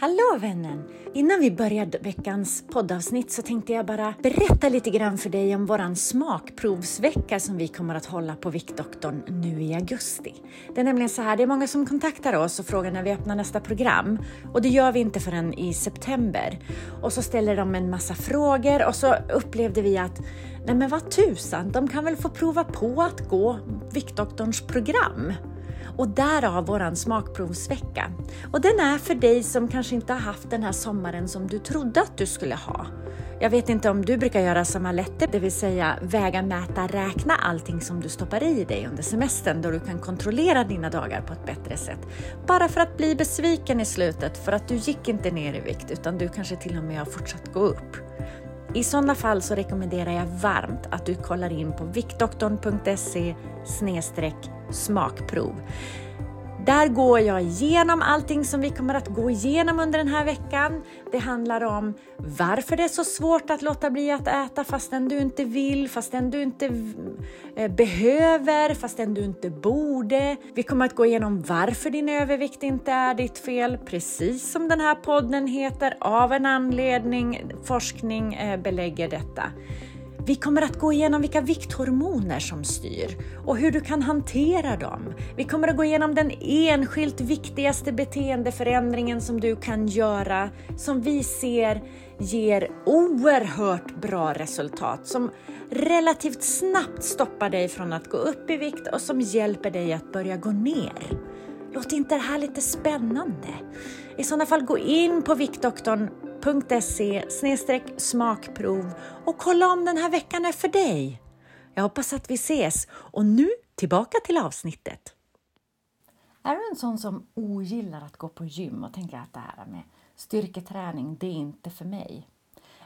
Hallå vännen! Innan vi börjar veckans poddavsnitt så tänkte jag bara berätta lite grann för dig om våran smakprovsvecka som vi kommer att hålla på Viktdoktorn nu i augusti. Det är nämligen så här, det är många som kontaktar oss och frågar när vi öppnar nästa program och det gör vi inte förrän i september. Och så ställer de en massa frågor och så upplevde vi att nej men vad tusan, de kan väl få prova på att gå Viktdoktorns program och därav våran smakprovsvecka. Och den är för dig som kanske inte har haft den här sommaren som du trodde att du skulle ha. Jag vet inte om du brukar göra som Alette, det vill säga väga, mäta, räkna allting som du stoppar i dig under semestern då du kan kontrollera dina dagar på ett bättre sätt. Bara för att bli besviken i slutet för att du gick inte ner i vikt utan du kanske till och med har fortsatt gå upp. I sådana fall så rekommenderar jag varmt att du kollar in på viktdoktorn.se smakprov. Där går jag igenom allting som vi kommer att gå igenom under den här veckan. Det handlar om varför det är så svårt att låta bli att äta fastän du inte vill, fastän du inte eh, behöver, fastän du inte borde. Vi kommer att gå igenom varför din övervikt inte är ditt fel, precis som den här podden heter, av en anledning. Forskning eh, belägger detta. Vi kommer att gå igenom vilka vikthormoner som styr och hur du kan hantera dem. Vi kommer att gå igenom den enskilt viktigaste beteendeförändringen som du kan göra, som vi ser ger oerhört bra resultat, som relativt snabbt stoppar dig från att gå upp i vikt och som hjälper dig att börja gå ner. Låter inte det här lite spännande? I sådana fall gå in på Viktdoktorn www.smakprov.se smakprov och kolla om den här veckan är för dig. Jag hoppas att vi ses och nu tillbaka till avsnittet. Är du en sån som ogillar att gå på gym och tänker att det här med styrketräning, det är inte för mig?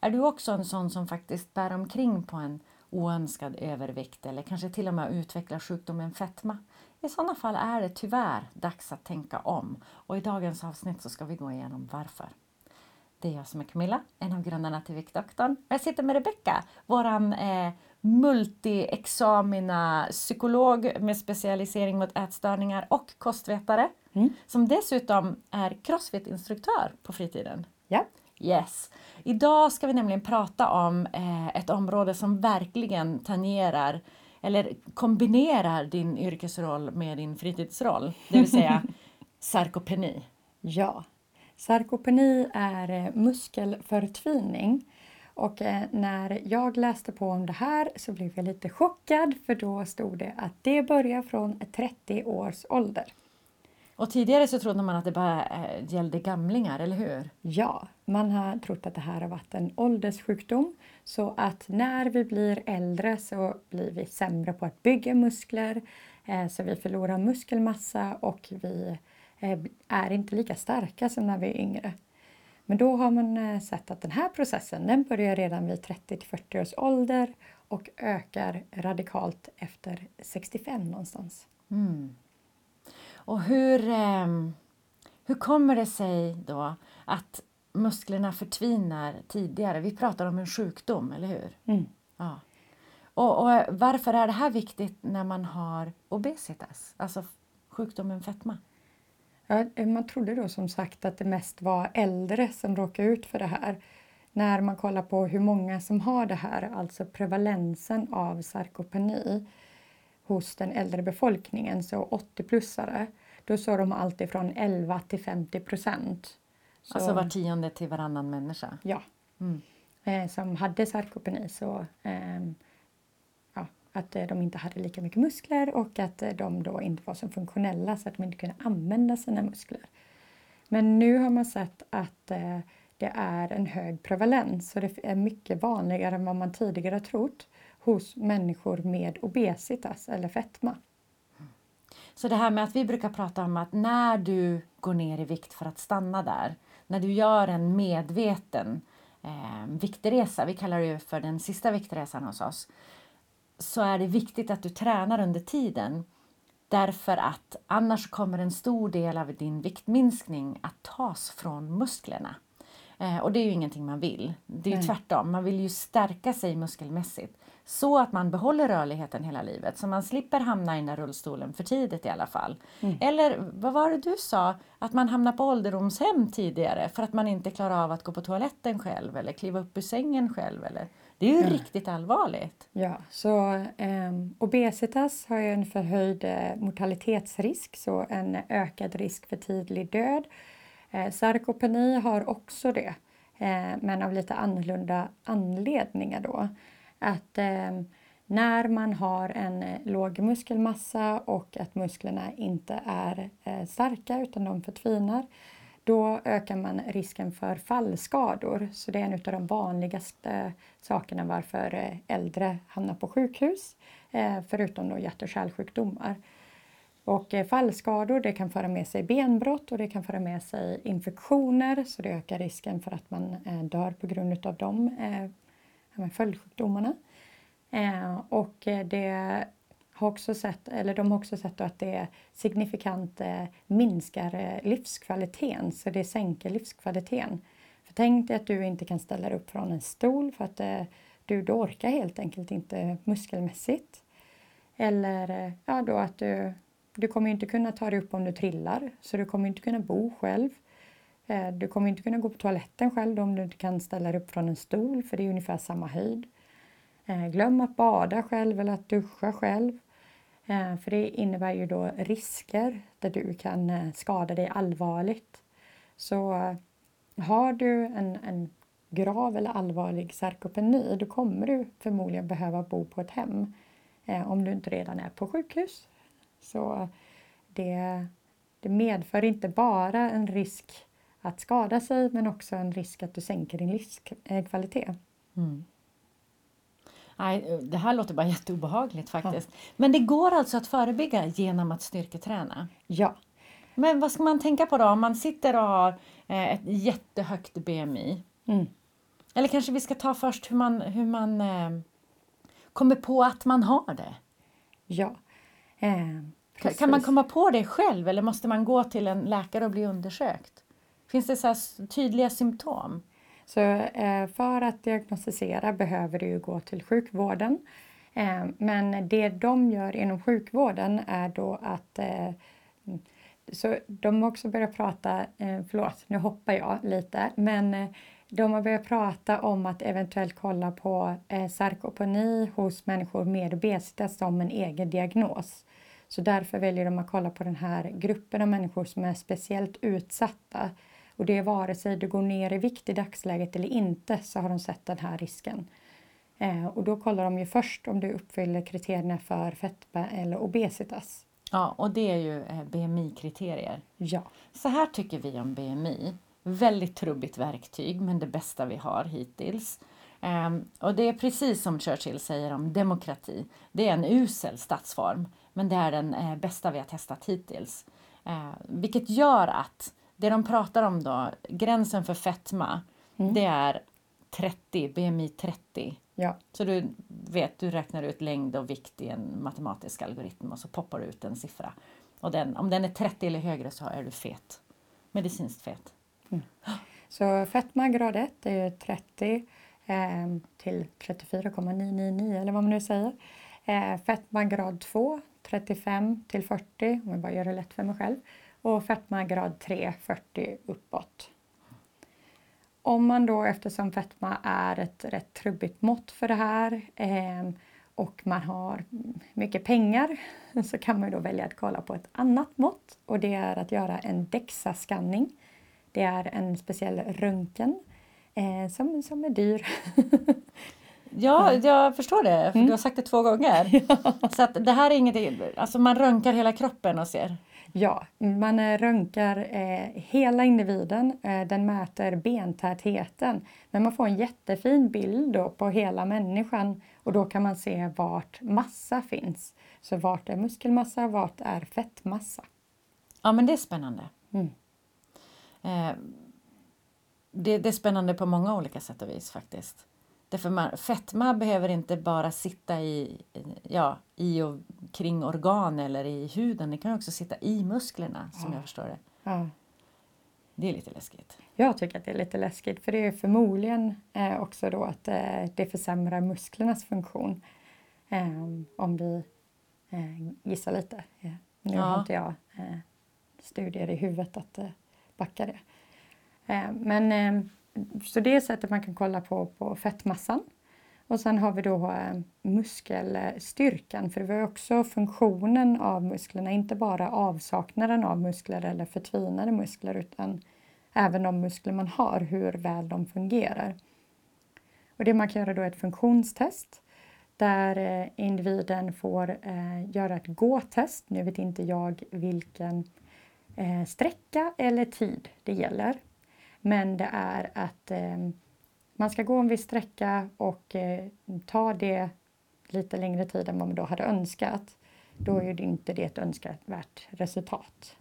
Är du också en sån som faktiskt bär omkring på en oönskad övervikt eller kanske till och med utvecklar sjukdomen fetma? I sådana fall är det tyvärr dags att tänka om och i dagens avsnitt så ska vi gå igenom varför. Det är jag som är Camilla, en av grundarna till Viktdoktorn. Jag sitter med Rebecka, våran eh, multi-examina psykolog med specialisering mot ätstörningar och kostvetare. Mm. Som dessutom är crossfit-instruktör på fritiden. Ja. Yes. Idag ska vi nämligen prata om eh, ett område som verkligen tangerar eller kombinerar din yrkesroll med din fritidsroll, det vill säga sarkopeni. Ja, sarkopeni är eh, muskelförtvining. Och eh, när jag läste på om det här så blev jag lite chockad för då stod det att det börjar från 30 års ålder. Och tidigare så trodde man att det bara eh, gällde gamlingar, eller hur? Ja, man har trott att det här har varit en ålderssjukdom. Så att när vi blir äldre så blir vi sämre på att bygga muskler. Så vi förlorar muskelmassa och vi är inte lika starka som när vi är yngre. Men då har man sett att den här processen den börjar redan vid 30 40 års ålder och ökar radikalt efter 65 någonstans. Mm. Och hur, ehm, hur kommer det sig då att musklerna förtvinar tidigare? Vi pratar om en sjukdom, eller hur? Mm. Ja. Och, och, varför är det här viktigt när man har obesitas, alltså sjukdomen fetma? Ja, man trodde då som sagt att det mest var äldre som råkade ut för det här. När man kollar på hur många som har det här, alltså prevalensen av sarkopeni, hos den äldre befolkningen, så 80-plussare, då såg de allt ifrån 11 till 50 procent. Alltså var tionde till varannan människa? Ja. Mm. Eh, som hade sarkopeni. Så, eh, att eh, de inte hade lika mycket muskler och att eh, de då inte var så funktionella så att de inte kunde använda sina muskler. Men nu har man sett att eh, det är en hög prevalens och det är mycket vanligare än vad man tidigare trott hos människor med obesitas eller fetma. Så det här med att vi brukar prata om att när du går ner i vikt för att stanna där, när du gör en medveten eh, viktresa, vi kallar det för den sista viktresan hos oss, så är det viktigt att du tränar under tiden. Därför att annars kommer en stor del av din viktminskning att tas från musklerna. Eh, och det är ju ingenting man vill. Det är ju tvärtom, man vill ju stärka sig muskelmässigt så att man behåller rörligheten hela livet så man slipper hamna i den där rullstolen för tidigt i alla fall. Mm. Eller vad var det du sa, att man hamnar på ålderdomshem tidigare för att man inte klarar av att gå på toaletten själv eller kliva upp ur sängen själv. Eller, det är ju ja. riktigt allvarligt. Ja, så eh, obesitas har ju en förhöjd eh, mortalitetsrisk, så en ökad risk för tidlig död. Eh, sarkopeni har också det, eh, men av lite annorlunda anledningar då. Att eh, när man har en eh, låg muskelmassa och att musklerna inte är eh, starka utan de förtvinar då ökar man risken för fallskador. Så det är en av de vanligaste eh, sakerna varför eh, äldre hamnar på sjukhus, förutom då hjärt och kärlsjukdomar. Och fallskador det kan föra med sig benbrott och det kan föra med sig infektioner så det ökar risken för att man dör på grund av de följdsjukdomarna. Eh, och eh, det har också sett, eller de har också sett att det signifikant eh, minskar eh, livskvaliteten, så det sänker livskvaliteten. För tänk dig att du inte kan ställa dig upp från en stol för att eh, du, du orkar helt enkelt inte muskelmässigt. Eller ja, då att du, du kommer inte kunna ta dig upp om du trillar, så du kommer inte kunna bo själv. Eh, du kommer inte kunna gå på toaletten själv om du inte kan ställa dig upp från en stol, för det är ungefär samma höjd. Eh, glöm att bada själv eller att duscha själv. Eh, för det innebär ju då risker där du kan skada dig allvarligt. Så har du en, en grav eller allvarlig sarkopeni då kommer du förmodligen behöva bo på ett hem om du inte redan är på sjukhus. Så det, det medför inte bara en risk att skada sig men också en risk att du sänker din livskvalitet. Mm. Nej, det här låter bara jätteobehagligt faktiskt. Ja. Men det går alltså att förebygga genom att styrketräna? Ja. Men vad ska man tänka på då om man sitter och har eh, ett jättehögt BMI? Mm. Eller kanske vi ska ta först hur man, hur man eh, kommer på att man har det? Ja. Eh, kan man komma på det själv eller måste man gå till en läkare och bli undersökt? Finns det så tydliga symptom? Så eh, för att diagnostisera behöver du gå till sjukvården. Eh, men det de gör inom sjukvården är då att eh, så de har också börjat prata, eh, förlåt nu hoppar jag lite, men eh, de har börjat prata om att eventuellt kolla på eh, sarkopeni hos människor med obesitas som en egen diagnos. Så därför väljer de att kolla på den här gruppen av människor som är speciellt utsatta och det är vare sig du går ner i vikt i dagsläget eller inte så har de sett den här risken. Eh, och då kollar de ju först om du uppfyller kriterierna för fetma eller obesitas. Ja, och det är ju eh, BMI-kriterier. Ja. Så här tycker vi om BMI. Väldigt trubbigt verktyg, men det bästa vi har hittills. Um, och det är precis som Churchill säger om demokrati. Det är en usel statsform, men det är den eh, bästa vi har testat hittills. Uh, vilket gör att det de pratar om då, gränsen för fetma, mm. det är 30, BMI 30. Ja. Så du vet, du räknar ut längd och vikt i en matematisk algoritm och så poppar du ut en siffra. Och den, om den är 30 eller högre så är du fet. Medicinskt fet. Mm. Så fetma grad 1 är 30 eh, till 34,999 eller vad man nu säger. Eh, fetma grad 2 35 till 40 om jag bara gör det lätt för mig själv och fetma grad 3, 40 uppåt. Om man då, eftersom fetma är ett rätt trubbigt mått för det här eh, och man har mycket pengar så kan man då välja att kolla på ett annat mått och det är att göra en DEXA-skanning. Det är en speciell röntgen eh, som, som är dyr. Ja, jag förstår det, för mm. du har sagt det två gånger. Ja. Så det här är inget, alltså man röntgar hela kroppen och ser. Ja, man eh, röntgar eh, hela individen. Eh, den mäter bentätheten. Men man får en jättefin bild då på hela människan och då kan man se vart massa finns. Så vart är muskelmassa, vart är fettmassa? Ja, men det är spännande. Mm. Eh, det, det, är spännande på många olika sätt och vis faktiskt. Därför man, fetma behöver inte bara sitta i, ja, i och kring organ eller i huden. Det kan också sitta i musklerna som ja. jag förstår det. Ja. Det är lite läskigt. Jag tycker att det är lite läskigt för det är förmodligen eh, också då att eh, det försämrar musklernas funktion. Eh, om vi eh, gissar lite. Nu Ja. har inte jag studier i huvudet att eh, backa det. Eh, men, eh, så det är sättet man kan kolla på, på fettmassan. Och sen har vi då eh, muskelstyrkan, för det var också funktionen av musklerna, inte bara avsaknaden av muskler eller förtvinade muskler utan även de muskler man har, hur väl de fungerar. Och det man kan göra då är ett funktionstest där eh, individen får eh, göra ett gåtest. Nu vet inte jag vilken sträcka eller tid det gäller. Men det är att eh, man ska gå en viss sträcka och eh, ta det lite längre tid än vad man då hade önskat. Då är det inte det ett önskvärt resultat.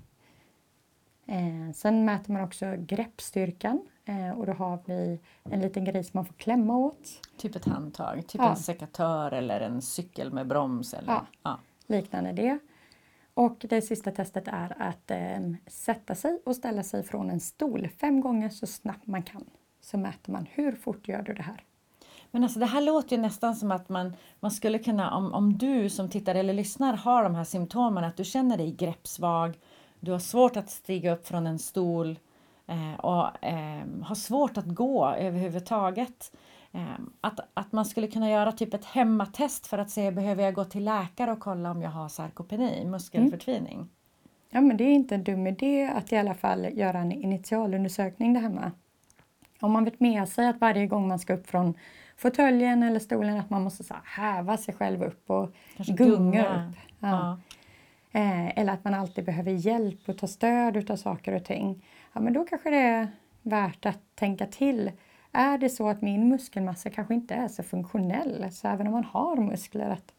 Eh, sen mäter man också greppstyrkan eh, och då har vi en liten grej som man får klämma åt. Typ ett handtag, typ Ja. en sekatör eller en cykel med broms. Eller, Ja. Ja. liknande det. Och det sista testet är att eh, sätta sig och ställa sig från en stol fem gånger så snabbt man kan. Så mäter man hur fort gör du det här. Men alltså det här låter ju nästan som att man, man skulle kunna, om, om du som tittar eller lyssnar har de här symptomen, att du känner dig greppsvag, du har svårt att stiga upp från en stol eh, och eh, har svårt att gå överhuvudtaget. Eh, att, att man skulle kunna göra typ ett hemmatest för att se, behöver jag gå till läkare och kolla om jag har sarkopeni, muskelförtvining? Ja, men det är inte en dum idé att i alla fall göra en initialundersökning där hemma. Om man vet med sig att varje gång man ska upp från fåtöljen eller stolen att man måste så här, häva sig själv upp och Kanske gunga, gunga. upp. Ja. Ja. Eh, eller att man alltid behöver hjälp och ta stöd utav saker och ting. Ja, men då kanske det är värt att tänka till. Är det så att min muskelmassa kanske inte är så funktionell, så även om man har muskler, att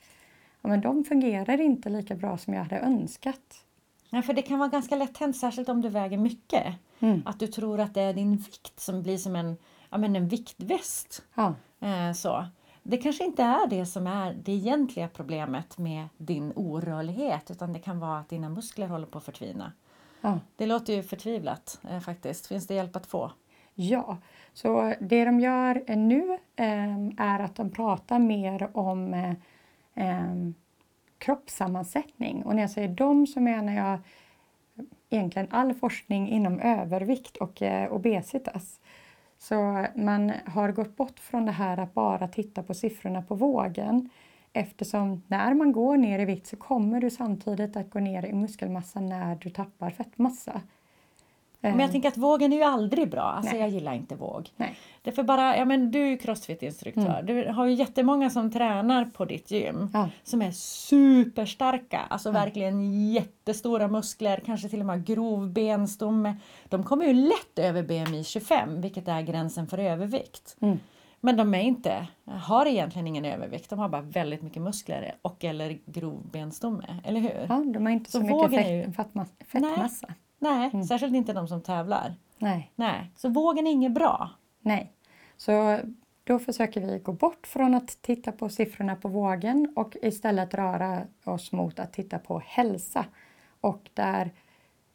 ja, men de fungerar inte lika bra som jag hade önskat. Ja, för det kan vara ganska lätt hänt, särskilt om du väger mycket. Mm. Att du tror att det är din vikt som blir som en, ja, men en viktväst. Ja, Eh, så. Det kanske inte är det som är det egentliga problemet med din orörlighet utan det kan vara att dina muskler håller på att förtvina. ja. Det låter ju förtvivlat eh, faktiskt. Finns det hjälp att få? Ja, så det de gör eh, nu eh, är att de pratar mer om eh, eh, kroppssammansättning. Och när jag säger de så menar jag egentligen all forskning inom övervikt och eh, obesitas. Så man har gått bort från det här att bara titta på siffrorna på vågen eftersom när man går ner i vikt så kommer du samtidigt att gå ner i muskelmassa när du tappar fettmassa. Men jag tänker att vågen är ju aldrig bra. Alltså Nej. jag gillar inte våg. Nej. Därför bara, ja men du är ju crossfit-instruktör. Mm. Du har ju jättemånga som tränar på ditt gym. Ja. Som är superstarka. Alltså verkligen jättestora muskler. Kanske till och med grov benstomme. De kommer ju lätt över BMI 25. Vilket är gränsen för övervikt. Mm. Men de är inte, har egentligen ingen övervikt. De har bara väldigt mycket muskler och eller grov benstomme. Eller hur? Ja, de har inte så, Så mycket ju- fett, fettmassa. fettmassa. Nej, Mm. särskilt inte de som tävlar. Nej, Nej, så vågen är inget bra. nej. Så då försöker vi gå bort från att titta på siffrorna på vågen och istället röra oss mot att titta på hälsa. Och där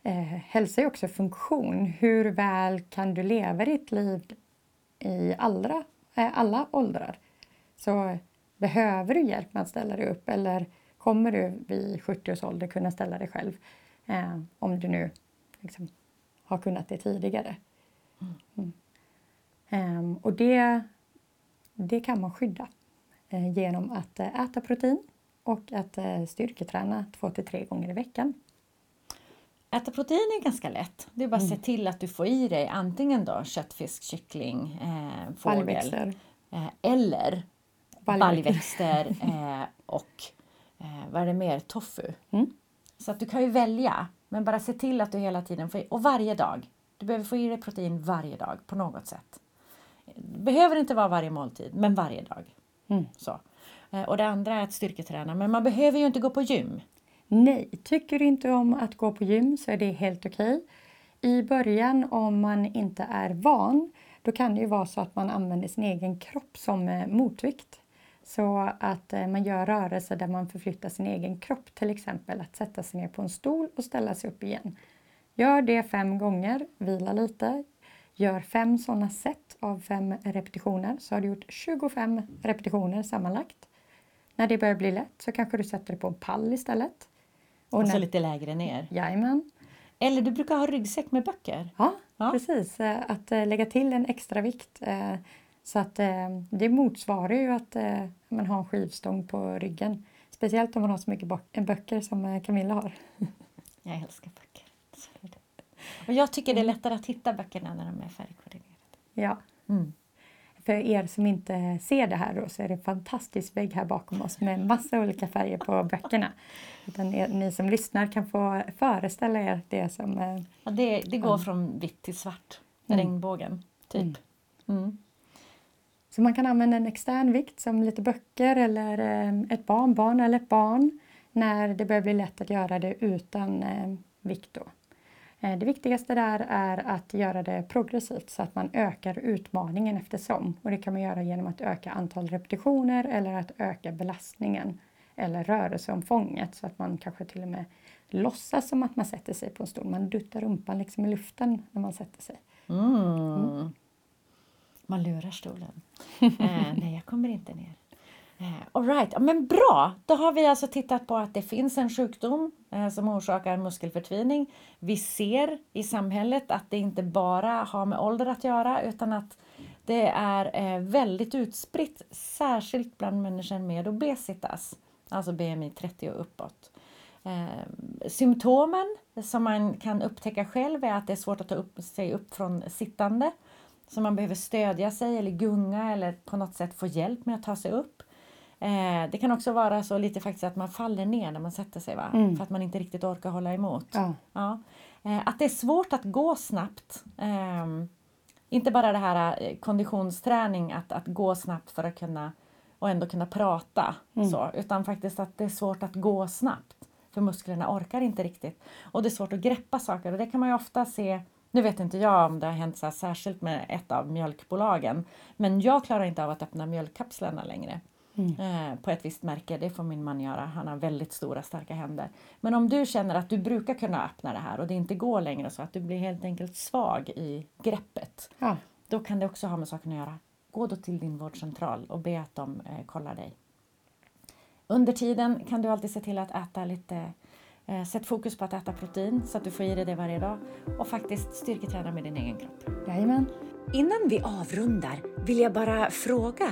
eh, hälsa är också funktion. Hur väl kan du leva ditt liv i alla, eh, alla åldrar? Så behöver du hjälp med att ställa dig upp eller kommer du vid 70 års ålder kunna ställa dig själv? Eh, om du nu liksom, har kunnat det tidigare. Mm. Ehm, och det, det kan man skydda eh, genom att eh, äta protein och att eh, styrketräna två till tre gånger i veckan. Äta protein är ganska lätt. Det är bara att Mm. se till att du får i dig antingen då kött, fisk, kyckling, eh, fågel eh, eller baljväxter eh, och eh, vad är det mer? Tofu. Mm. Så att du kan ju välja, men bara se till att du hela tiden får i, och varje dag. Du behöver få i dig protein varje dag på något sätt. Det behöver inte vara varje måltid, men varje dag. Mm. Så. Eh, Och det andra är att styrketräna, men man behöver ju inte gå på gym. Nej, tycker du inte om att gå på gym så är det helt okej. I början om man inte är van, då kan det ju vara så att man använder sin egen kropp som eh, motvikt. Så att eh, man gör rörelser där man förflyttar sin egen kropp, till exempel att sätta sig ner på en stol och ställa sig upp igen. Gör det fem gånger, vila lite. Gör fem sådana set av fem repetitioner så har du gjort 25 repetitioner sammanlagt. När det börjar bli lätt så kanske du sätter det på en pall istället. Och, Och så när, lite lägre ner. jajamän. Eller du brukar ha ryggsäck med böcker. Ja, Ja. precis. Eh, Att eh, lägga till en extra vikt. Eh, Så att eh, det motsvarar ju att eh, man har en skivstång på ryggen. Speciellt om man har så mycket bok- böcker som eh, Camilla har. Jag älskar böcker. Och jag tycker det är lättare att hitta böckerna när de är färgkoordinerade. Ja. Mm. För er som inte ser det här då så är det en fantastisk vägg här bakom oss med massa olika färger på böckerna. Utan er, ni som lyssnar kan få föreställa er det som... eh, Ja, det, det går från vitt till svart. Mm. Regnbågen, typ. Mm. Så man kan använda en extern vikt som lite böcker eller eh, ett barnbarn eller ett barn när det börjar bli lätt att göra det utan eh, vikt. Då. Eh, Det viktigaste där är att göra det progressivt så att man ökar utmaningen eftersom. Och det kan man göra genom att öka antal repetitioner eller att öka belastningen eller rörelseomfånget så att man kanske till och med låtsas som att man sätter sig på en stol. Man duttar rumpan liksom i luften när man sätter sig. Mm. Man lurar stolen. eh, nej, jag kommer inte ner. Eh, all right. men bra! Då har vi alltså tittat på att det finns en sjukdom eh, som orsakar muskelförtvining. Vi ser i samhället att det inte bara har med ålder att göra utan att det är eh, väldigt utspritt, särskilt bland människor med obesitas, alltså BMI 30 och uppåt. Eh, symptomen som man kan upptäcka själv är att det är svårt att ta upp sig upp från sittande. Så man behöver stödja sig eller gunga eller på något sätt få hjälp med att ta sig upp. Eh, det kan också vara så lite faktiskt att man faller ner när man sätter sig va? Mm. för att man inte riktigt orkar hålla emot. Ja. Ja. Eh, att det är svårt att gå snabbt. Ehm, inte bara det här eh, konditionsträning, att, att gå snabbt för att kunna och ändå kunna prata. Så, utan faktiskt att det är svårt att gå snabbt. För musklerna orkar inte riktigt. Och det är svårt att greppa saker och det kan man ju ofta se nu vet inte jag om det har hänt så här särskilt med ett av mjölkbolagen. Men jag klarar inte av att öppna mjölkkapslarna längre. Eh, på ett visst märke. Det får min man göra. Han har väldigt stora starka händer. Men om du känner att du brukar kunna öppna det här och det inte går längre så att du blir helt enkelt svag i greppet. Ja. Då kan det också ha med saken att göra. Gå då till din vårdcentral och be att de eh, kollar dig. Under tiden kan du alltid se till att äta lite Sätt fokus på att äta protein så att du får i dig det varje dag och faktiskt styrketräna med din egen kropp. Jajamän. Innan vi avrundar vill jag bara fråga.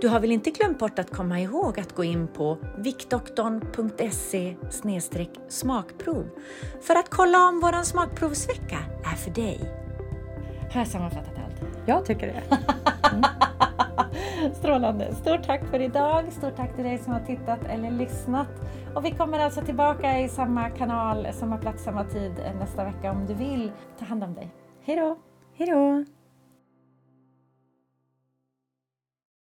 Du har väl inte glömt bort att komma ihåg att gå in på viktdoktorn.se smakprov för att kolla om våran smakprovsvecka är för dig. Har jag sammanfattat allt? Jag tycker det. Strålande! Stort tack för idag. Stort tack till dig som har tittat eller lyssnat. Och vi kommer alltså tillbaka i samma kanal, samma plats, samma tid eh, nästa vecka om du vill. Ta hand om dig. Hej då! Hej då!